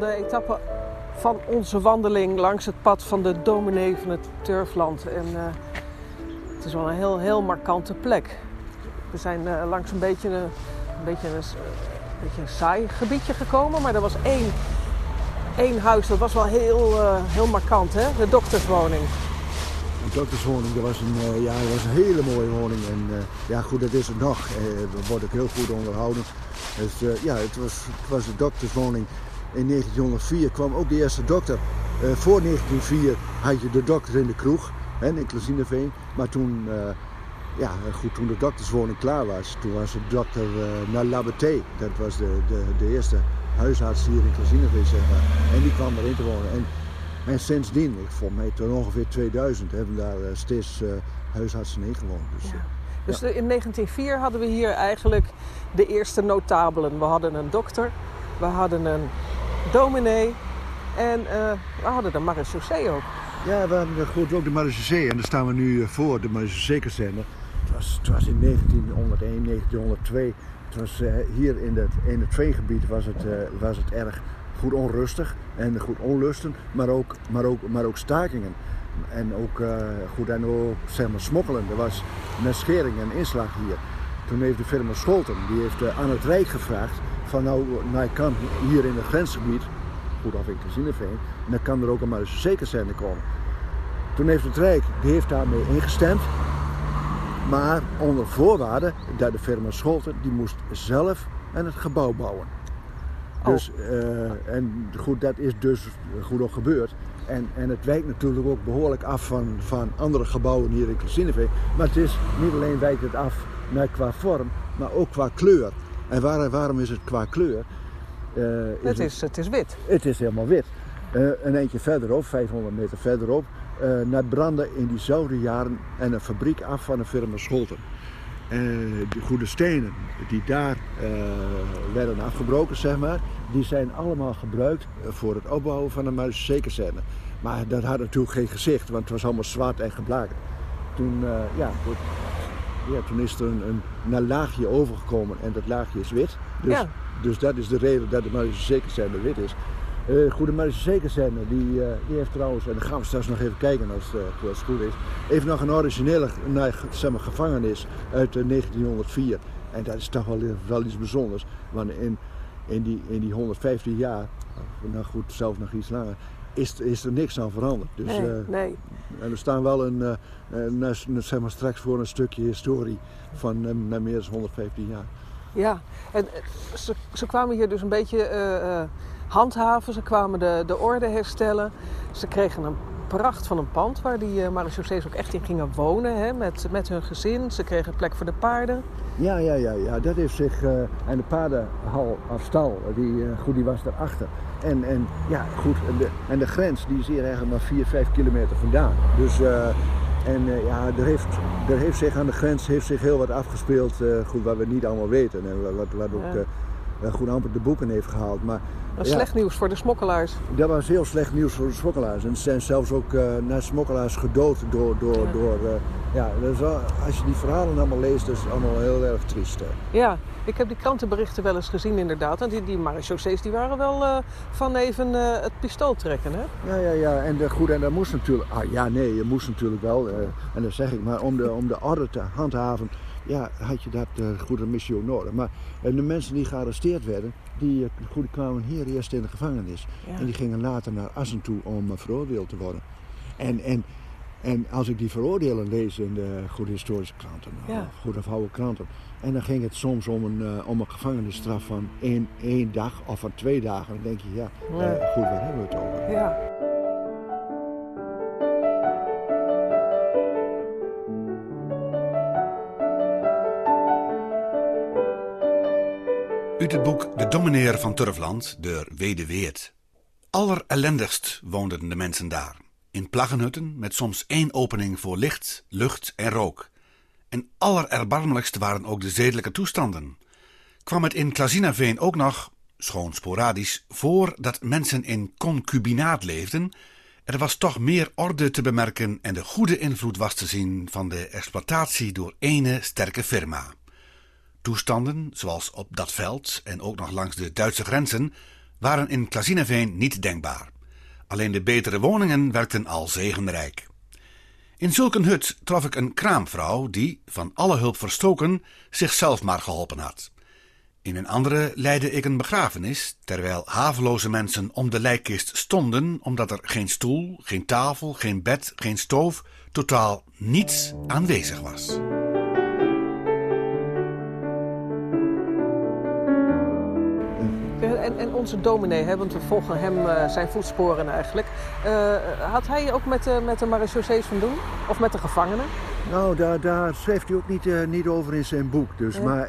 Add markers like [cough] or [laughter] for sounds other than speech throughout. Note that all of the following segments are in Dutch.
de etappe van onze wandeling langs het pad van de dominee van het Turfland. En uh, het is wel een heel, heel markante plek. We zijn uh, langs een beetje een, beetje een, beetje een saai gebiedje gekomen, maar er was één, één huis, dat was wel heel, uh, heel markant, hè? de dokterswoning. De dokterswoning, dat was een, ja, dat was een hele mooie woning. En ja, goed, dat is het nog. Wordt ook heel goed onderhouden. Dus ja, het was, het was de dokterswoning. In 1904 kwam ook de eerste dokter. voor 1904 had je de dokter in de kroeg, hè, in Klazineveen. Maar toen, ja, goed, toen de dokterswoning klaar was, toen was de dokter naar Labeté. Dat was de, de, de eerste huisarts hier in Klazineveen, zeg maar. En die kwam erin te wonen. En, en sindsdien, ik vond mij tot ongeveer 2000, hebben daar steeds uh, huisartsen in gewoond. Dus, ja. dus ja. in 1904 hadden we hier eigenlijk de eerste notabelen. We hadden een dokter, we hadden een dominee en uh, we hadden de marechaussee ook. Ja, we hadden goed ook de marechaussee en daar staan we nu voor, de marechaussee-kazerne. Het was, het was in 1901, 1902. Het was, hier in het, in het veengebied was het, was het erg goed onrustig en goed onlusten, maar ook, maar ook, maar ook stakingen. En ook, goed, en ook zeg maar, smokkelen. Er was schering en inslag hier. Toen heeft de firma Scholten, die heeft aan het Rijk gevraagd van nou, nou kan hier in het grensgebied, goed af in Casineveen, dan kan er ook een marechaussee komen. Toen heeft het Rijk, die heeft daarmee ingestemd. Maar onder voorwaarde dat de firma Scholten, die moest zelf en het gebouw bouwen. Dus, uh, en goed, dat is dus goed ook gebeurd. En, en het wijkt natuurlijk ook behoorlijk af van, van andere gebouwen hier in Klasineveen. Maar het is niet alleen wijkt het af naar qua vorm, maar ook qua kleur. En waar, waarom is het qua kleur? Uh, is het, is, het is wit. Het is helemaal wit. Uh, een eentje verderop, 500 meter verderop, uh, naar branden in diezelfde jaren en een fabriek af van de firma Scholten. de goede stenen die daar werden afgebroken, zeg maar, die zijn allemaal gebruikt voor het opbouwen van een marechaussee-kazerne. Maar dat had natuurlijk geen gezicht, want het was allemaal zwart en geblakerd. Toen, ja, goed, ja, toen is er een, een, laagje overgekomen en dat laagje is wit. Dus, ja. dus dat is de reden dat de marechaussee-kazerne wit is. Uh, goede marechaussee-kazerne, die, uh, die heeft trouwens, en dan gaan we straks nog even kijken als, uh, als het goed is, even nog een originele zeg maar, gevangenis uit 1904. En dat is toch wel, wel iets bijzonders, want in in die, in die 115 jaar, nou goed, zelfs nog iets langer, is, is er niks aan veranderd. Dus, nee, uh, nee. En we staan wel een, uh, uh, zeg maar straks voor een stukje historie van uh, meer dan 115 jaar. Ja, en ze, ze kwamen hier dus een beetje handhaven, ze kwamen de, de orde herstellen. Ze kregen een pracht van een pand waar die uh, ook echt in gingen wonen hè, met, met hun gezin. Ze kregen plek voor de paarden. Ja, ja, ja, ja. dat heeft zich. Uh, en de paardenhal of stal, die, uh, goed, die was daarachter. En, en ja, goed. En de, en de grens die is hier eigenlijk maar 4, 5 kilometer vandaan. Dus. en ja, er heeft, er heeft zich aan de grens heeft zich heel wat afgespeeld, goed, wat we niet allemaal weten. En wat, wat ook. Goed amper de boeken heeft gehaald. Maar dat is ja. slecht nieuws voor de smokkelaars. Dat was heel slecht nieuws voor de smokkelaars. En er zijn zelfs ook uh, naar smokkelaars gedood door... door, ja. door uh, ja, als je die verhalen allemaal leest, is het allemaal heel erg triest. Hè. Ja, ik heb die krantenberichten wel eens gezien inderdaad. En die, die marechaussees die waren wel uh, van even het pistool trekken, hè? Ja, ja, ja. En, de, goed, en dat moest natuurlijk... Ah, ja, nee, je moest natuurlijk wel. en dat zeg ik. Maar om de, om de orde te handhaven ja, had je dat uh, goede missie nodig. Maar uh, de mensen die gearresteerd werden, die uh, goed, kwamen hier eerst in de gevangenis. Ja. En die gingen later naar Assen toe om veroordeeld te worden. En, en, en als ik die veroordelen lees in de goede historische kranten, ja. of goede oude kranten. En dan ging het soms om een, om een gevangenisstraf van één, één dag of van twee dagen. Dan denk je, ja, goed, waar hebben we het over? Ja. Het boek De Domineer van Turfland, door Wede Weert. Allerellendigst woonden de mensen daar. In plaggenhutten met soms één opening voor licht, lucht en rook. En allererbarmelijkst waren ook de zedelijke toestanden. Kwam het in Klazinaveen ook nog, schoon sporadisch, voor dat mensen in concubinaat leefden, er was toch meer orde te bemerken en de goede invloed was te zien van de exploitatie door ene sterke firma. Toestanden, zoals op dat veld en ook nog langs de Duitse grenzen, waren in Klazineveen niet denkbaar. Alleen de betere woningen werkten al zegenrijk. In zulk een hut trof ik een kraamvrouw die, van alle hulp verstoken, zichzelf maar geholpen had. In een andere leidde ik een begrafenis, terwijl haveloze mensen om de lijkkist stonden, omdat er geen stoel, geen tafel, geen bed, geen stoof, totaal niets aanwezig was. Onze dominee, hè, want we volgen hem uh, zijn voetsporen eigenlijk. Uh, had hij ook met, uh, met de marechaussees van doen? Of met de gevangenen? Nou, daar, daar schreef hij ook niet, niet over in zijn boek. Dus, ja. Maar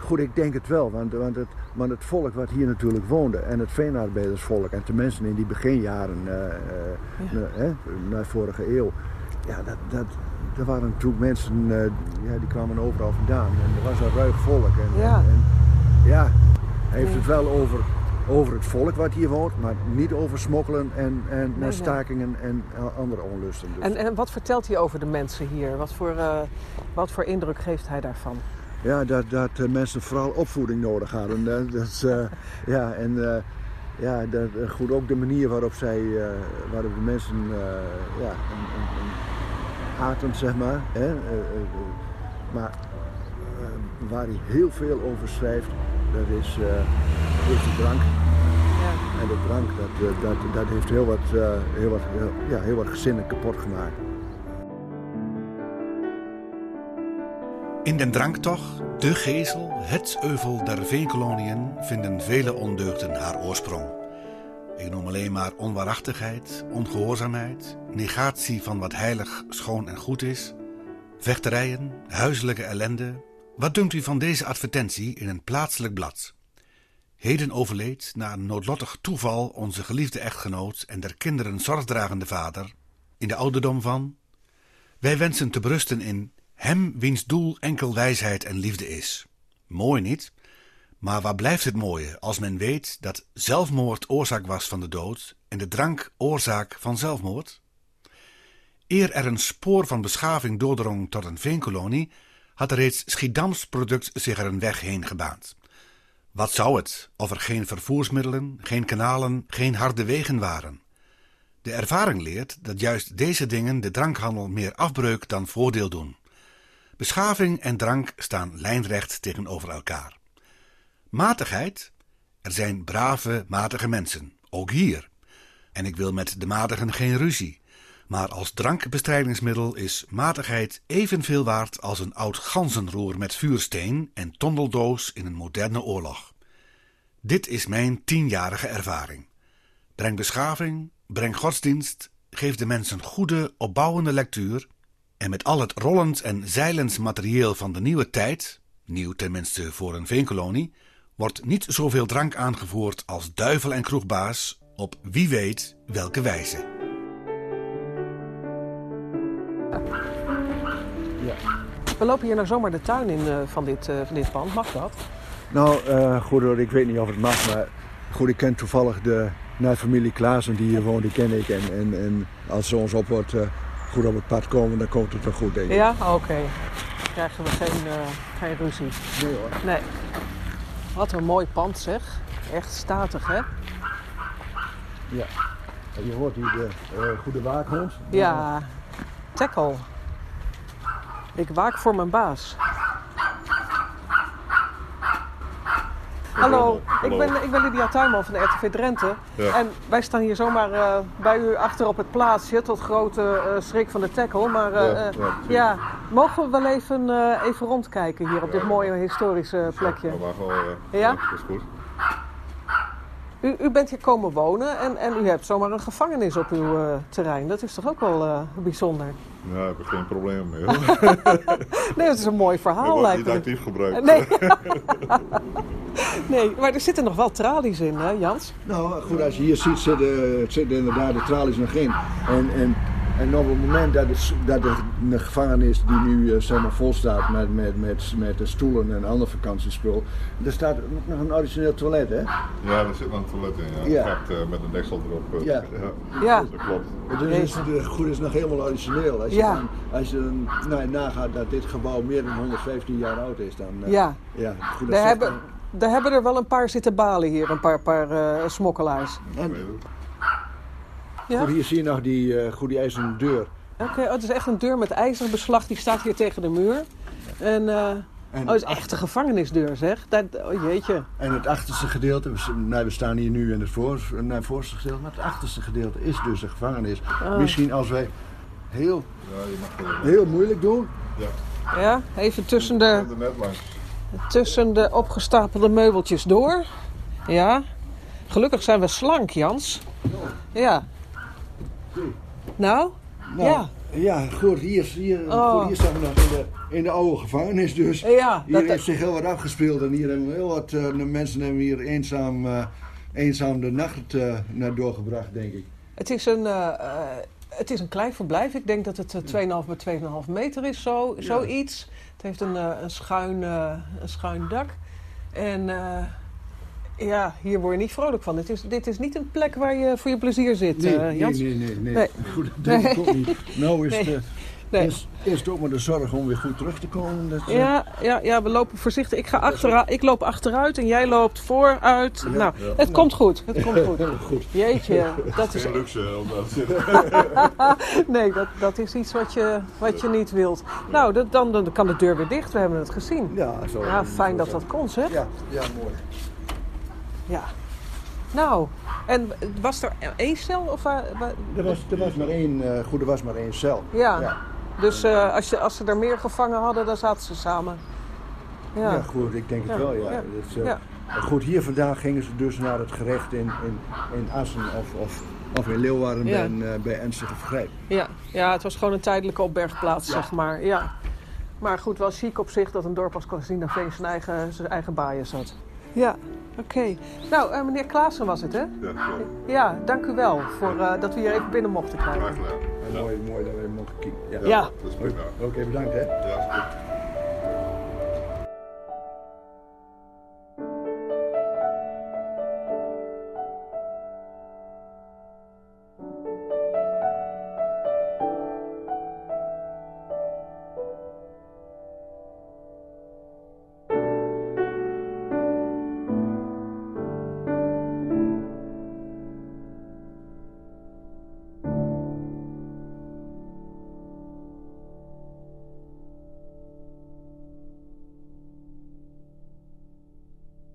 goed, ik denk het wel. Want, want, het, want het volk wat hier natuurlijk woonde en het veenarbeidersvolk en de mensen in die beginjaren ja. na vorige eeuw. Ja, dat, dat, er waren natuurlijk mensen ja, die kwamen overal vandaan. En er was een ruig volk. En, ja. En, en, ja, hij heeft het wel over, over het volk wat hier woont, maar niet over smokkelen en, en nee, stakingen nee. en andere onlusten. Dus. En, en wat vertelt hij over de mensen hier? Wat voor, uh, wat voor indruk geeft hij daarvan? Ja, dat, dat uh, mensen vooral opvoeding nodig hadden. dat [laughs] uh, ja, en ja, dat, goed ook de manier waarop zij, waarop de mensen ja, een, een, een haten, zeg maar. Hè? maar waar hij heel veel over schrijft, dat is, is de drank. Ja. En de drank, dat, dat, dat heeft heel wat, uh, heel wat, heel, ja, heel wat gezinnen kapot gemaakt. In den dranktocht, de gezel, het euvel der veenkoloniën, vinden vele ondeugden haar oorsprong. Ik noem alleen maar onwaarachtigheid, ongehoorzaamheid, negatie van wat heilig, schoon en goed is, vechterijen, huiselijke ellende, wat dunkt u van deze advertentie in een plaatselijk blad? Heden overleed na een noodlottig toeval onze geliefde echtgenoot en der kinderen zorgdragende vader in de ouderdom van. Wij wensen te berusten in hem wiens doel enkel wijsheid en liefde is. Mooi niet, maar waar blijft het mooie als men weet dat zelfmoord oorzaak was van de dood en de drank oorzaak van zelfmoord? Eer er een spoor van beschaving doordrong tot een veenkolonie, had reeds Schiedams product zich er een weg heen gebaand. Wat zou het, of er geen vervoersmiddelen, geen kanalen, geen harde wegen waren? De ervaring leert dat juist deze dingen de drankhandel meer afbreuk dan voordeel doen. Beschaving en drank staan lijnrecht tegenover elkaar. Matigheid? Er zijn brave, matige mensen, ook hier. En ik wil met de matigen geen ruzie. Maar als drankbestrijdingsmiddel is matigheid evenveel waard als een oud ganzenroer met vuursteen en tondeldoos in een moderne oorlog. Dit is mijn tienjarige ervaring. Breng beschaving, breng godsdienst, geef de mensen goede, opbouwende lectuur en met al het rollend en zeilend materieel van de nieuwe tijd, nieuw tenminste voor een veenkolonie, wordt niet zoveel drank aangevoerd als duivel en kroegbaas op wie weet welke wijze. We lopen hier nou zomaar de tuin in uh, van, dit, uh, van dit pand. Mag dat? Nou, uh, goed hoor, ik weet niet of het mag, maar goed, ik ken toevallig de naar familie Klaassen die hier woont, die ken ik. En, en, en als ze ons op, wordt, goed op het pad komen, dan komt het wel goed, denk ik. Ja, oké. Okay. Krijgen we geen, geen ruzie. Nee hoor. Nee. Wat een mooi pand zeg. Echt statig, hè? Ja. Je hoort hier de goede waakhond. Ja. Tackle. Ik waak voor mijn baas. Hallo, ik ben, ik ben Lydia Tuinman van de RTV Drenthe. Ja. En wij staan hier zomaar uh, bij u achter op het plaatsje, tot grote uh, schrik van de tackle. Maar uh, Ja, ja, ja, mogen we wel even, even rondkijken hier op dit mooie historische plekje? Dat mag wel, ja. Ja? Dat is goed. U, u bent hier komen wonen en, en u hebt zomaar een gevangenis op uw terrein. Dat is toch ook wel bijzonder? Ja, daar heb ik geen probleem mee. [laughs] nee, dat is een mooi verhaal lijkt niet me. actief gebruikt. Nee. [laughs] nee, maar er zitten nog wel tralies in, hè Jans? Nou, goed, als je hier ziet, zitten, zitten inderdaad de tralies nog in. En, en, en op het moment dat, het, dat er een gevangenis die nu uh, zeg maar, vol staat met, met, met, met de stoelen en ander vakantiespul, er staat ook nog een origineel toilet, hè? Ja, er zit een toilet in. Ja. Ja. Eh, met een deksel erop. eh. Ja. Ja. Dat klopt. Dus is, de goed is nog helemaal origineel. Als je, Ja. dan, als je dan nou, nagaat dat dit gebouw meer dan 115 jaar oud is, dan... eh, Ja. ja goed, dat We zegt hebben, daar hebben er wel een paar zitten balen hier, een paar, paar eh, smokkelaars. Het. Ja? Goed, hier zie je nog die, eh goed, die ijzeren deur. Oké, oh, het is echt een deur met ijzerbeslag. Die staat hier tegen de muur. En, eh, En, oh, het is echt een gevangenisdeur, zeg. Dat, oh jeetje. en het achterste gedeelte, nou, we staan hier nu in het voor, in het voorste gedeelte, maar het achterste gedeelte is dus een gevangenis. Oh. Misschien als wij heel, Ja, je mag heel moeilijk doen. Ja, Ja, even tussen de, tussen de opgestapelde meubeltjes door. Ja. Gelukkig zijn we slank, Jans. Ja. Nou? Nou, Ja. Ja, goed, hier, hier, Oh. goed, hier staan we nog in de, in de oude gevangenis dus. Ja, Hier dat, heeft zich heel wat afgespeeld en hier hebben we heel wat eh, de mensen hebben hier eenzaam, eh, eenzaam de nacht eh, naar doorgebracht, denk ik. het, is een, het is een klein verblijf. Ik denk dat het eh, 2,5 bij 2,5 meter is, zo, zoiets. Het heeft een, een, schuin, een schuin dak. En ja, hier word je niet vrolijk van. Dit is, dit is niet een plek waar je voor je plezier zit, Nee, eh, nee, Jans. nee, nee, nee. Nee. [laughs] Goed, dat denk ik ook niet. Nou is, Nee. het, Nee. is, is het ook maar de zorg om weer goed terug te komen. Dat, eh, Ja, ja, ja, we lopen voorzichtig. Ik, ga achteruit, ik loop achteruit en jij loopt vooruit. Ja, nou, ja. het komt goed. Het komt goed. goed. Jeetje, dat is, Geen luxe om dat te [laughs] nee, dat, dat is iets wat je, wat je niet wilt. Nou, dat, dan, dan kan de deur weer dicht. We hebben het gezien. Ja, zo. Ja, fijn dat dat kon, zeg. Ja, ja, mooi. Ja. Nou, en was er één cel? Of, Er was, er was maar één, eh, goed, er was maar één cel. ja. Ja. Dus eh, als, je, als ze er meer gevangen hadden, dan zaten ze samen. Ja. Ja, goed, ik denk het Ja, wel, ja. Dus, eh. Goed, hier vandaan gingen ze dus naar het gerecht in, in, in Assen of, of, of in Leeuwarden eh, bij Ernstige Vergrijp. Ja, ja, het was gewoon een tijdelijke opbergplaats, zeg maar. Ja. Maar goed, wel chic op zich dat een dorp als Casinovein zijn eigen, zijn eigen baaien zat. Ja, oké. Nou, eh, meneer Klaassen was het, hè? Ja, zo. Ja, dank u wel voor eh, dat we hier even binnen mochten Graag kijken. gedaan. En Mooi, mooi dat we hem mogen kijken. Ja. Ja. Dat is prima. Oké, bedankt hè. Ja.